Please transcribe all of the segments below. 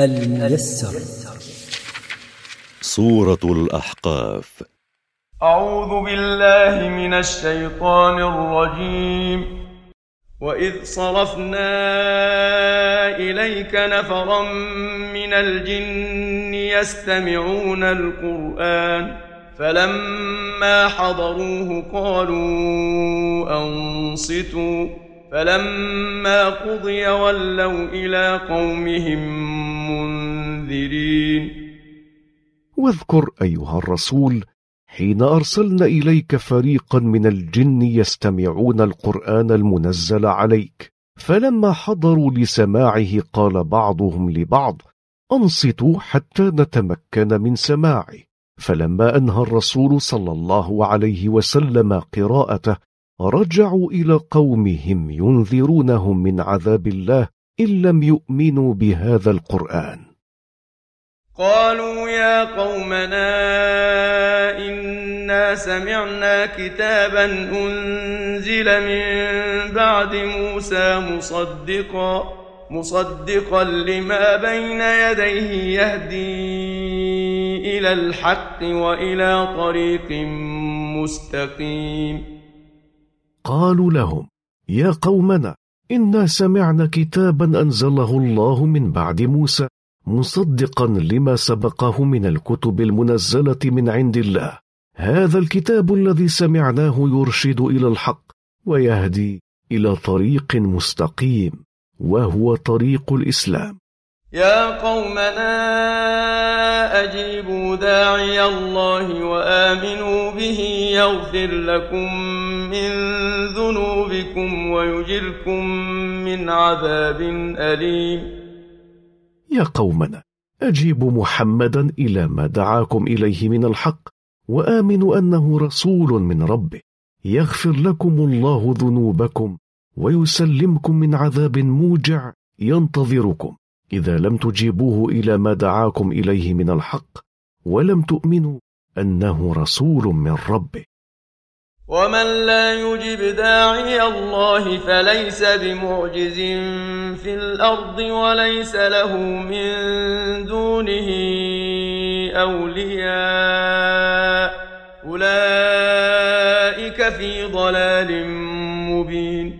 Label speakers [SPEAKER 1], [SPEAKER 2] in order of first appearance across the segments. [SPEAKER 1] الميسر سورة الأحقاف أعوذ بالله من الشيطان الرجيم وإذ صرفنا إليك نفرا من الجن يستمعون القرآن فلما حضروه قالوا أنصتوا فلما قضي ولوا إلى قومهم
[SPEAKER 2] المنذرين واذكر ايها الرسول حين ارسلنا اليك فريقا من الجن يستمعون القران المنزل عليك فلما حضروا لسماعه قال بعضهم لبعض انصتوا حتى نتمكن من سماعه فلما انهى الرسول صلى الله عليه وسلم قراءته رجعوا الى قومهم ينذرونهم من عذاب الله ان لم يؤمنوا بهذا القران
[SPEAKER 1] قالوا يا قومنا إنا سمعنا كتابا أنزل من بعد موسى مصدقا مصدقا لما بين يديه يهدي إلى الحق وإلى طريق مستقيم
[SPEAKER 2] قالوا لهم يا قومنا إنا سمعنا كتابا أنزله الله من بعد موسى مصدقا لما سبقه من الكتب المنزله من عند الله هذا الكتاب الذي سمعناه يرشد الى الحق ويهدي الى طريق مستقيم وهو طريق الاسلام
[SPEAKER 1] يا قومنا اجيبوا داعي الله وامنوا به يغفر لكم من ذنوبكم ويجركم من عذاب اليم
[SPEAKER 2] يا قومنا أجيبوا محمدا إلى ما دعاكم إليه من الحق وآمنوا أنه رسول من ربه يغفر لكم الله ذنوبكم ويسلمكم من عذاب موجع ينتظركم إذا لم تجيبوه إلى ما دعاكم إليه من الحق ولم تؤمنوا أنه رسول من ربه
[SPEAKER 1] ومن لا يجب داعي الله فليس بمعجز في الارض وليس له من دونه اولياء اولئك في ضلال مبين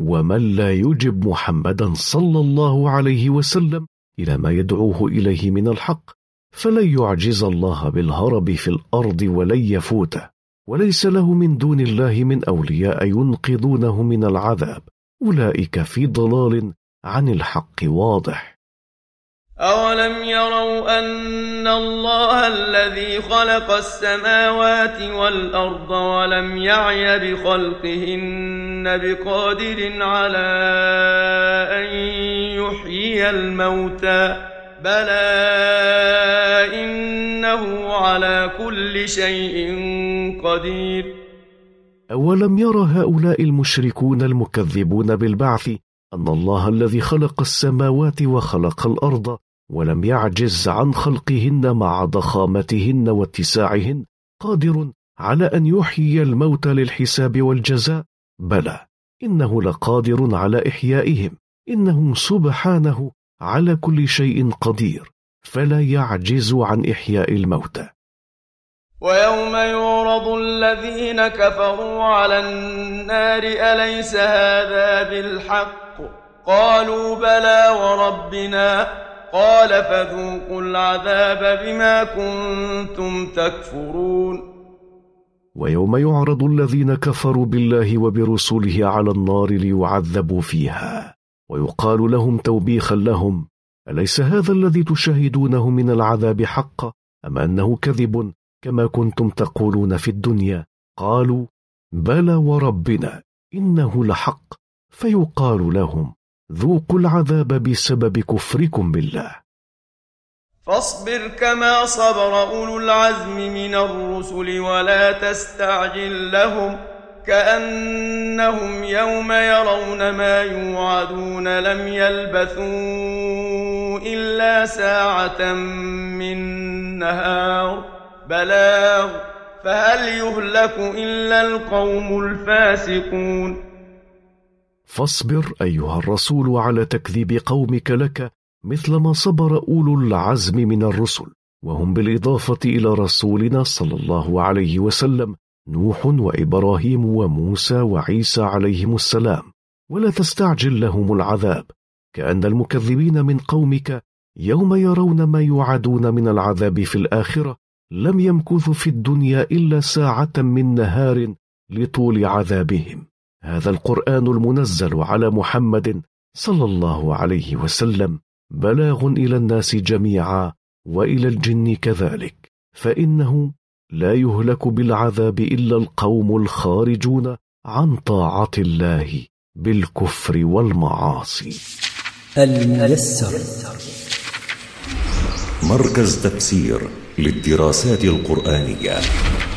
[SPEAKER 2] ومن لا يجب محمدا صلى الله عليه وسلم الى ما يدعوه اليه من الحق فلن يعجز الله بالهرب في الارض ولن يفوته وليس له من دون الله من أولياء ينقذونه من العذاب أولئك في ضلال عن الحق واضح
[SPEAKER 1] أولم يروا أن الله الذي خلق السماوات والأرض ولم يعي بخلقهن بقادر على أن يحيي الموتى بلى إنه على كل شيء قدير
[SPEAKER 2] أولم يرى هؤلاء المشركون المكذبون بالبعث أن الله الذي خلق السماوات وخلق الأرض ولم يعجز عن خلقهن مع ضخامتهن واتساعهن قادر على أن يحيي الموت للحساب والجزاء بلى إنه لقادر على إحيائهم إنه سبحانه على كل شيء قدير فلا يعجز عن إحياء الموتى
[SPEAKER 1] ويوم يعرض الذين كفروا على النار أليس هذا بالحق قالوا بلى وربنا قال فذوقوا العذاب بما كنتم تكفرون
[SPEAKER 2] ويوم يعرض الذين كفروا بالله وبرسله على النار ليعذبوا فيها ويقال لهم توبيخا لهم أليس هذا الذي تشاهدونه من العذاب حقا أم أنه كذب كما كنتم تقولون في الدنيا قالوا بلى وربنا إنه لحق فيقال لهم ذوقوا العذاب بسبب كفركم بالله
[SPEAKER 1] فاصبر كما صبر أولو العزم من الرسل ولا تستعجل لهم كأنهم يوم يرون ما يوعدون لم يلبثوا إلا ساعة من نهار بلاغ فهل يهلك إلا القوم الفاسقون
[SPEAKER 2] فاصبر أيها الرسول على تكذيب قومك لك مثل ما صبر أولو العزم من الرسل وهم بالإضافة إلى رسولنا صلى الله عليه وسلم نوح وإبراهيم وموسى وعيسى عليهم السلام ولا تستعجل لهم العذاب كأن المكذبين من قومك يوم يرون ما يوعدون من العذاب في الآخرة لم يمكثوا في الدنيا إلا ساعة من نهار لطول عذابهم هذا القرآن المنزل على محمد صلى الله عليه وسلم بلاغ إلى الناس جميعا وإلى الجن كذلك فإنه لا يهلك بالعذاب الا القوم الخارجون عن طاعه الله بالكفر والمعاصي الميسر
[SPEAKER 3] مركز تفسير للدراسات القرانيه